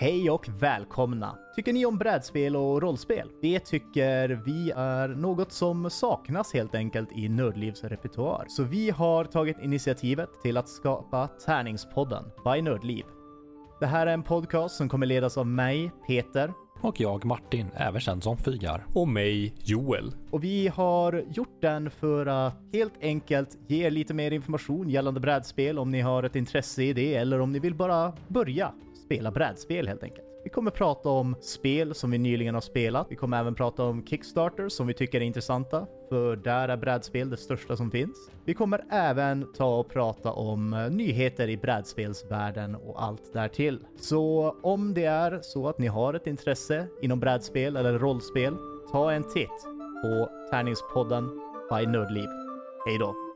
Hej och välkomna! Tycker ni om brädspel och rollspel? Det tycker vi är något som saknas helt enkelt i Nördlivs repertoar. Så vi har tagit initiativet till att skapa Tärningspodden by Nördliv. Det här är en podcast som kommer ledas av mig, Peter, Och jag Martin, även känd som Fygar. Och mig, Joel. och vi har gjort den för att helt enkelt ge er lite mer information gällande brädspel om ni har ett intresse i det eller om ni vill bara börja spela brädspel helt enkelt. Vi kommer prata om spel som vi nyligen har spelat. Vi kommer även prata om Kickstarter som vi tycker är intressanta, för där är brädspel det största som finns. Vi kommer även ta och prata om eh, nyheter i brädspelsvärlden och allt därtill. Så om det är så att ni har ett intresse inom brädspel eller rollspel, ta en titt på Tärningspodden by Nördliv. Hej då!